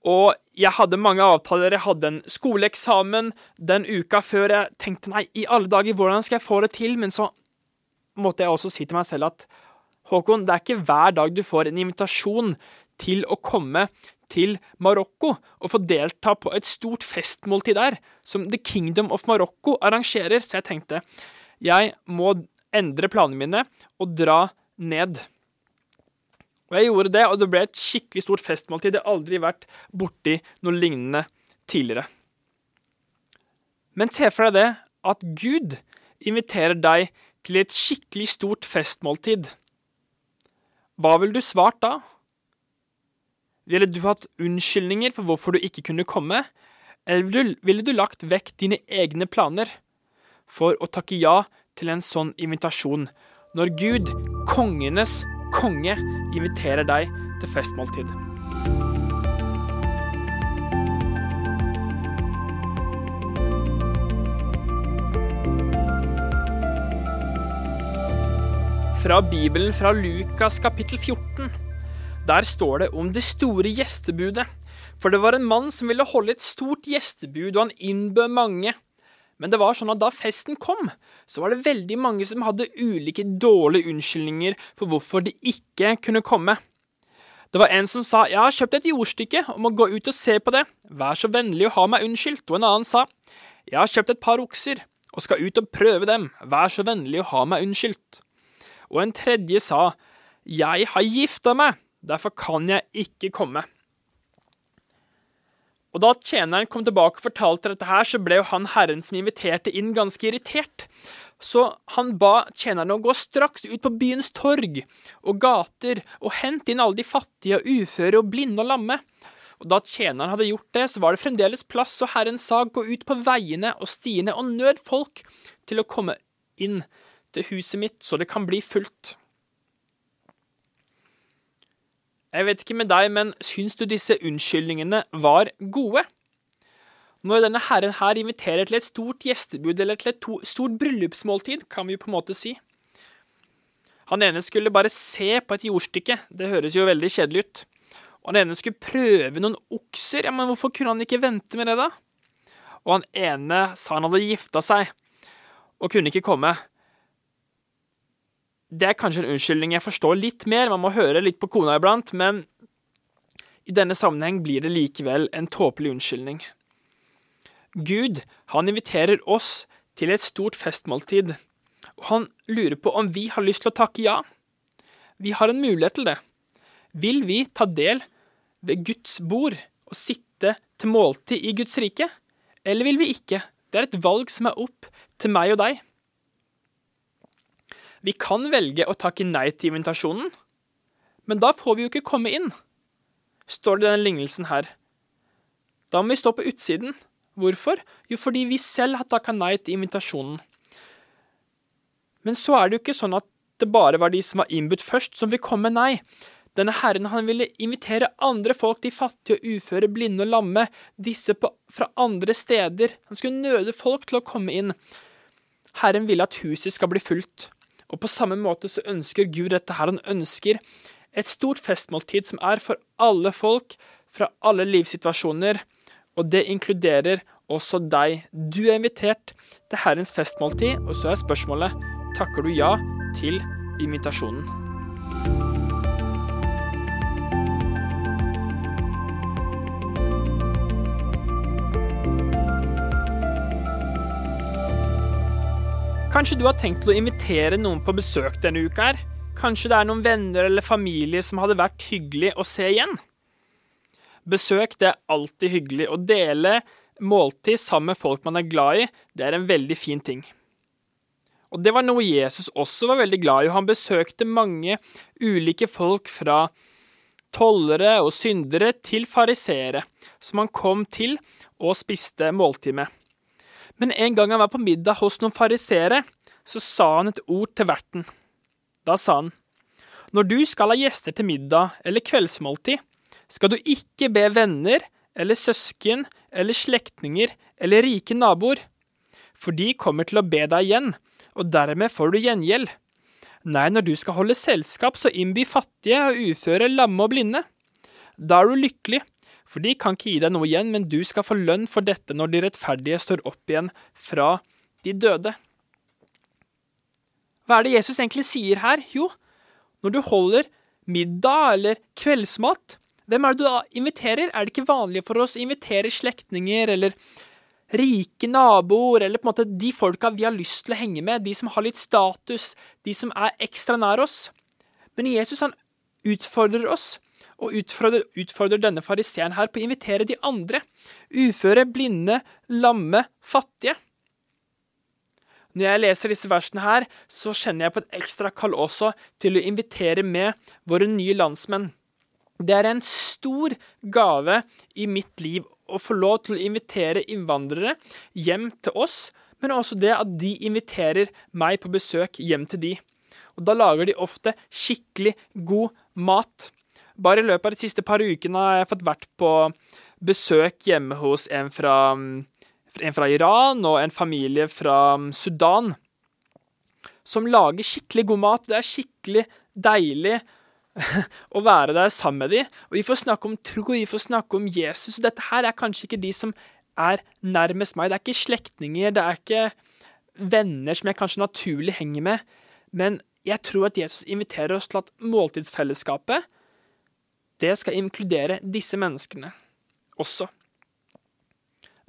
og jeg hadde mange avtaler. Jeg hadde en skoleeksamen den uka før. Jeg tenkte nei, i alle dager, hvordan skal jeg få det til? Men så måtte jeg også si til meg selv at Håkon, det er ikke hver dag du får en invitasjon til å komme til Marokko og få delta på et stort festmåltid der, som The Kingdom of Marokko arrangerer, så jeg tenkte jeg må endre planene mine og dra ned. Og jeg gjorde det, og det ble et skikkelig stort festmåltid. Jeg har aldri vært borti noe lignende tidligere. Men se for deg det at Gud inviterer deg til et skikkelig stort festmåltid. Hva ville du svart da? Ville du hatt unnskyldninger for hvorfor du ikke kunne komme, eller ville du lagt vekk dine egne planer for å takke ja til en sånn invitasjon, når Gud, kongenes konge, inviterer deg til festmåltid? Fra Bibelen fra Lukas kapittel 14. Der står det om det store gjestebudet. For det var en mann som ville holde et stort gjestebud, og han innbød mange. Men det var sånn at da festen kom, så var det veldig mange som hadde ulike dårlige unnskyldninger for hvorfor de ikke kunne komme. Det var en som sa 'Jeg har kjøpt et jordstykke og må gå ut og se på det. Vær så vennlig å ha meg unnskyldt.' Og en annen sa 'Jeg har kjøpt et par okser og skal ut og prøve dem. Vær så vennlig å ha meg unnskyldt.' Og en tredje sa, Jeg har gifta meg, derfor kan jeg ikke komme. Og da tjeneren kom tilbake og fortalte dette her, så ble jo han herren som inviterte inn, ganske irritert. Så han ba tjenerne å gå straks ut på byens torg og gater og hente inn alle de fattige og uføre og blinde og lamme. Og da tjeneren hadde gjort det, så var det fremdeles plass, og Herren sa gå ut på veiene og stiene og nød folk til å komme inn til huset mitt, så det kan bli fullt. Jeg vet ikke med deg, men syns du disse unnskyldningene var gode? Når denne herren her inviterer til et stort gjestebud eller til et to, stort bryllupsmåltid, kan vi jo på en måte si. Han ene skulle bare se på et jordstykke, det høres jo veldig kjedelig ut. Og han ene skulle prøve noen okser, ja, men hvorfor kunne han ikke vente med det, da? Og han ene sa han hadde gifta seg, og kunne ikke komme. Det er kanskje en unnskyldning jeg forstår litt mer, man må høre litt på kona iblant, men i denne sammenheng blir det likevel en tåpelig unnskyldning. Gud, han inviterer oss til et stort festmåltid, og han lurer på om vi har lyst til å takke ja. Vi har en mulighet til det. Vil vi ta del ved Guds bord og sitte til måltid i Guds rike, eller vil vi ikke? Det er et valg som er opp til meg og deg. Vi kan velge å takke nei til invitasjonen, men da får vi jo ikke komme inn, står det i denne lignelsen her. Da må vi stå på utsiden. Hvorfor? Jo, fordi vi selv har takka nei til invitasjonen. Men så er det jo ikke sånn at det bare var de som var innbudt først, som vil komme, nei. Denne herren han ville invitere andre folk, de fattige og uføre, blinde og lamme, disse på, fra andre steder. Han skulle nøde folk til å komme inn. Herren ville at huset skal bli fullt. Og på samme måte så ønsker Gud dette her. Han ønsker et stort festmåltid som er for alle folk, fra alle livssituasjoner, og det inkluderer også deg. Du er invitert til Herrens festmåltid, og så er spørsmålet takker du ja til invitasjonen. Kanskje du har tenkt til å invitere noen på besøk denne uka her? Kanskje det er noen venner eller familie som hadde vært hyggelig å se igjen? Besøk det er alltid hyggelig. Å dele måltid sammen med folk man er glad i, det er en veldig fin ting. Og det var noe Jesus også var veldig glad i, han besøkte mange ulike folk fra tollere og syndere til fariseere, som han kom til og spiste måltid med. Men en gang han var på middag hos noen fariseere, så sa han et ord til verten. Da sa han, Når du skal ha gjester til middag eller kveldsmåltid, skal du ikke be venner eller søsken eller slektninger eller rike naboer, for de kommer til å be deg igjen, og dermed får du gjengjeld. Nei, når du skal holde selskap, så innby fattige og uføre, lamme og blinde. Da er du lykkelig, for de kan ikke gi deg noe igjen, men du skal få lønn for dette når de rettferdige står opp igjen fra de døde. Hva er det Jesus egentlig sier her? Jo, når du holder middag eller kveldsmat, Hvem er det du da inviterer? Er det ikke vanlig for oss å invitere slektninger eller rike naboer, eller på en måte de folka vi har lyst til å henge med, de som har litt status, de som er ekstra nær oss? Men Jesus han utfordrer oss, og utfordrer, utfordrer denne fariseeren her på å invitere de andre. Uføre, blinde, lamme, fattige. Når jeg leser disse versene her, så kjenner jeg på et ekstra kall også til å invitere med våre nye landsmenn. Det er en stor gave i mitt liv å få lov til å invitere innvandrere hjem til oss, men også det at de inviterer meg på besøk hjem til de. Og da lager de ofte skikkelig god mat. Bare i løpet av de siste par ukene har jeg fått vært på besøk hjemme hos en fra en fra Iran og en familie fra um, Sudan, som lager skikkelig god mat. Det er skikkelig deilig å være der sammen med dem. Og vi får snakke om tro, vi får snakke om Jesus. Og dette her er kanskje ikke de som er nærmest meg. Det er ikke slektninger, det er ikke venner som jeg kanskje naturlig henger med. Men jeg tror at Jesus inviterer oss til at måltidsfellesskapet, det skal inkludere disse menneskene også.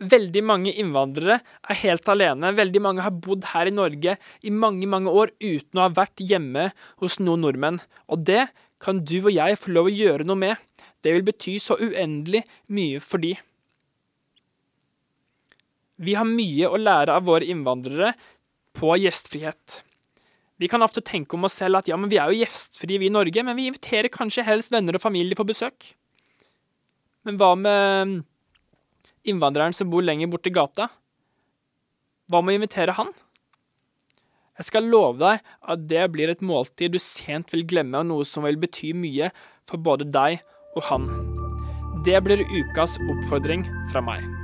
Veldig mange innvandrere er helt alene. Veldig mange har bodd her i Norge i mange, mange år uten å ha vært hjemme hos noen nordmenn. Og det kan du og jeg få lov å gjøre noe med. Det vil bety så uendelig mye for de. Vi har mye å lære av våre innvandrere på gjestfrihet. Vi kan ofte tenke om oss selv at ja, men vi er jo gjestfrie vi i Norge, men vi inviterer kanskje helst venner og familie på besøk. Men hva med innvandreren som bor lenger i gata? Hva med å invitere han? Jeg skal love deg at det blir et måltid du sent vil glemme, og noe som vil bety mye for både deg og han. Det blir ukas oppfordring fra meg.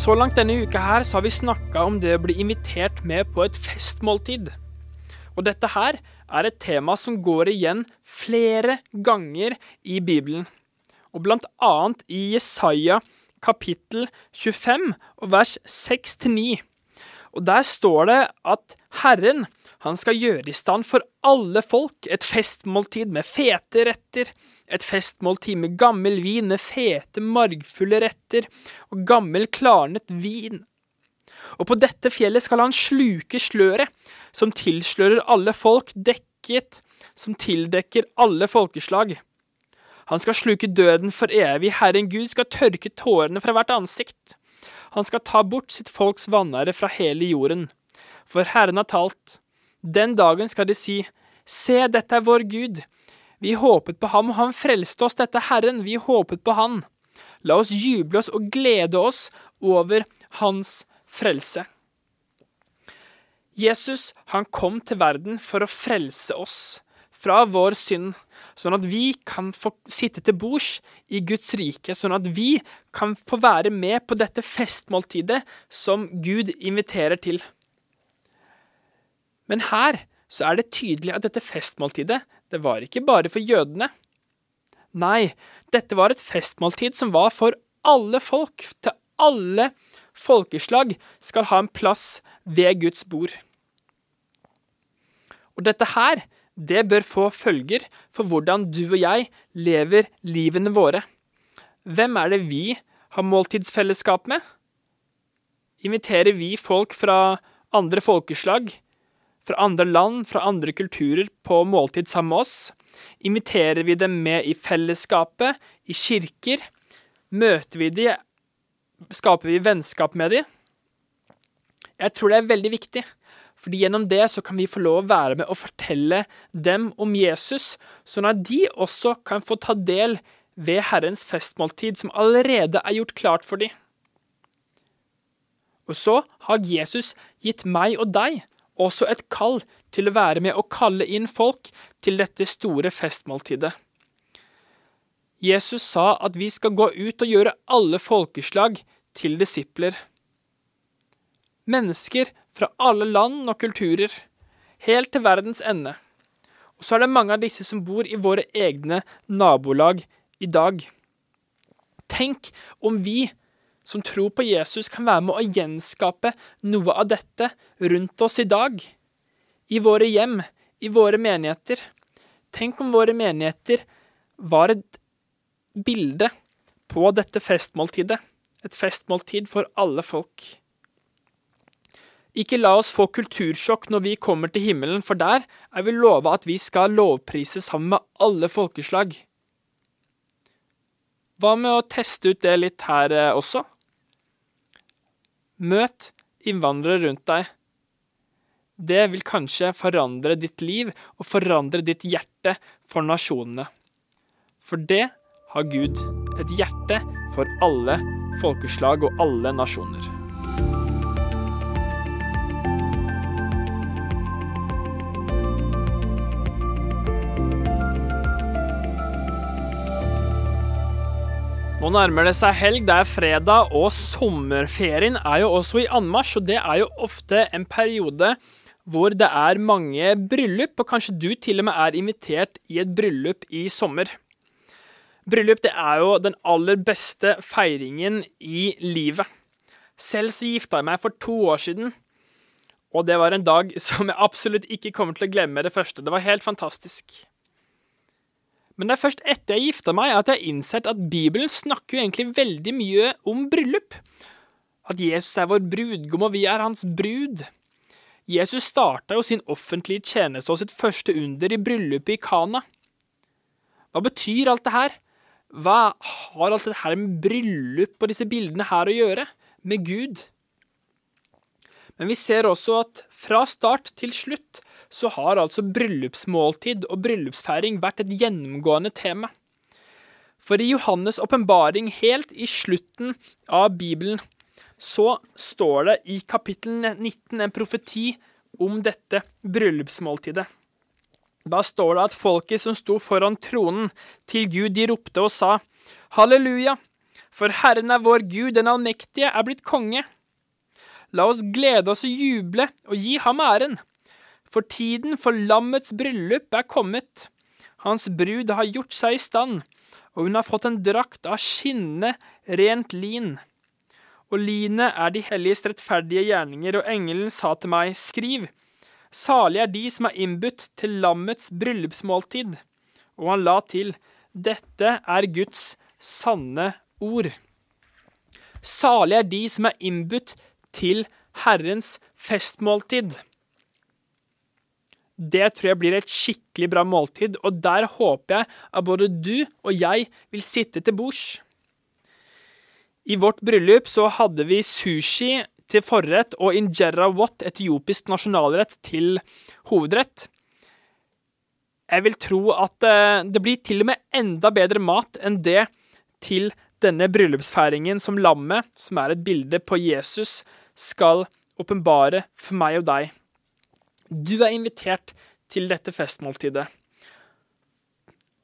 Så langt denne uka her så har vi snakka om det å bli invitert med på et festmåltid. Og dette her er et tema som går igjen flere ganger i Bibelen. Og blant annet i Jesaja kapittel 25 og vers 6-9. Og der står det at Herren han skal gjøre i stand for alle folk et festmåltid med fete retter, et festmåltid med gammel vin med fete, margfulle retter og gammel, klarnet vin. Og på dette fjellet skal han sluke sløret, som tilslører alle folk, dekket, som tildekker alle folkeslag. Han skal sluke døden for evig, Herren Gud skal tørke tårene fra hvert ansikt. Han skal ta bort sitt folks vanære fra hele jorden. For Herren har talt. Den dagen skal de si, Se, dette er vår Gud. Vi håpet på ham, og han frelste oss, dette Herren, vi håpet på han. La oss juble oss og glede oss over hans frelse. Jesus han kom til verden for å frelse oss fra vår synd, sånn at vi kan få sitte til bords i Guds rike, sånn at vi kan få være med på dette festmåltidet som Gud inviterer til. Men her så er det tydelig at dette festmåltidet det var ikke bare for jødene. Nei, dette var et festmåltid som var for alle folk. Til alle folkeslag skal ha en plass ved Guds bord. Og dette her, det bør få følger for hvordan du og jeg lever livene våre. Hvem er det vi har måltidsfellesskap med? Inviterer vi folk fra andre folkeslag fra andre land, fra andre kulturer, på måltid sammen med oss? Inviterer vi dem med i fellesskapet, i kirker? Møter vi dem? Skaper vi vennskap med dem? Jeg tror det er veldig viktig, fordi gjennom det så kan vi få lov å være med og fortelle dem om Jesus, sånn at de også kan få ta del ved Herrens festmåltid, som allerede er gjort klart for dem. Og så har Jesus gitt meg og deg også et kall til å være med og kalle inn folk til dette store festmåltidet. Jesus sa at vi skal gå ut og gjøre alle folkeslag til disipler. Mennesker fra alle land og kulturer, helt til verdens ende. Og så er det mange av disse som bor i våre egne nabolag i dag. Tenk om vi som tror på Jesus, kan være med å gjenskape noe av dette rundt oss i dag. I våre hjem, i våre menigheter. Tenk om våre menigheter var et bilde på dette festmåltidet. Et festmåltid for alle folk. Ikke la oss få kultursjokk når vi kommer til himmelen, for der er vi lova at vi skal lovprise sammen med alle folkeslag. Hva med å teste ut det litt her eh, også? Møt innvandrere rundt deg. Det vil kanskje forandre ditt liv og forandre ditt hjerte for nasjonene. For det har Gud. Et hjerte for alle folkeslag og alle nasjoner. Nå nærmer det seg helg, det er fredag, og sommerferien er jo også i anmarsj. Og det er jo ofte en periode hvor det er mange bryllup, og kanskje du til og med er invitert i et bryllup i sommer. Bryllup det er jo den aller beste feiringen i livet. Selv så gifta jeg meg for to år siden, og det var en dag som jeg absolutt ikke kommer til å glemme det første. Det var helt fantastisk. Men det er først etter jeg gifta meg at jeg har innsett at Bibelen snakker jo egentlig veldig mye om bryllup. At Jesus er vår brudgom, og vi er hans brud. Jesus starta jo sin offentlige tjeneste og sitt første under i bryllupet i Kana. Hva betyr alt det her? Hva har alt det her med bryllup og disse bildene her å gjøre? Med Gud? Men vi ser også at fra start til slutt så har altså bryllupsmåltid og bryllupsfeiring vært et gjennomgående tema. For i Johannes' åpenbaring, helt i slutten av Bibelen, så står det i kapittel 19 en profeti om dette bryllupsmåltidet. Da står det at folket som sto foran tronen til Gud, de ropte og sa, Halleluja, for Herren er vår Gud, den allmektige, er blitt konge. La oss glede oss og juble og gi ham æren. For tiden for lammets bryllup er kommet. Hans brud har gjort seg i stand, og hun har fått en drakt av skinnende, rent lin. Og linet er de helliges rettferdige gjerninger, og engelen sa til meg, skriv, salig er de som er innbudt til lammets bryllupsmåltid. Og han la til, dette er Guds sanne ord. Salig er de som er innbudt til Herrens festmåltid. Det tror jeg blir et skikkelig bra måltid, og der håper jeg at både du og jeg vil sitte til bords. I vårt bryllup så hadde vi sushi til forrett og injera wat, etiopisk nasjonalrett, til hovedrett. Jeg vil tro at eh, det blir til og med enda bedre mat enn det til denne bryllupsfeiringen som lammet, som er et bilde på Jesus, skal åpenbare for meg og deg. Du er invitert til dette festmåltidet.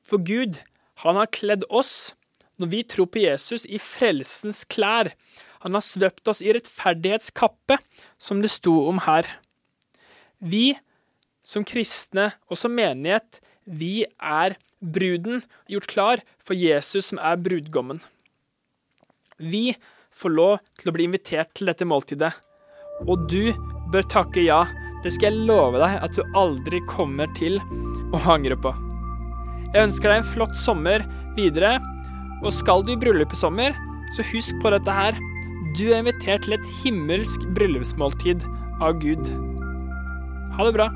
For Gud, han har kledd oss, når vi tror på Jesus, i frelsens klær. Han har svøpt oss i rettferdighetskappe, som det sto om her. Vi som kristne og som menighet, vi er bruden gjort klar for Jesus som er brudgommen. Vi får lov til å bli invitert til dette måltidet, og du bør takke ja det skal jeg love deg at du aldri kommer til å angre på. Jeg ønsker deg en flott sommer videre, og skal du i bryllup i sommer, så husk på dette her. Du er invitert til et himmelsk bryllupsmåltid av Gud. Ha det bra.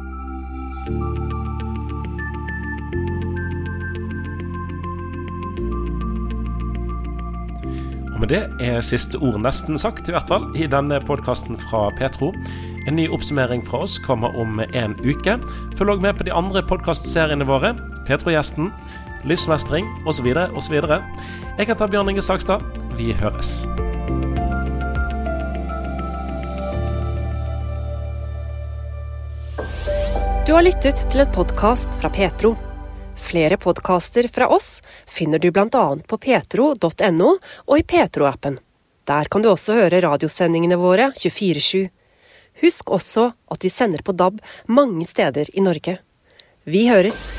Og med det er siste ord nesten sagt, i hvert fall, i denne podkasten fra Petro. En ny oppsummering fra oss kommer om en uke. Følg òg med på de andre podkastseriene våre. Petro-gjesten, livsmestring osv. osv. Jeg heter Bjørn Inge Sakstad. Vi høres. Du har lyttet til en podkast fra Petro. Flere podkaster fra oss finner du bl.a. på petro.no og i Petro-appen. Der kan du også høre radiosendingene våre 24-7. Husk også at vi sender på DAB mange steder i Norge. Vi høres!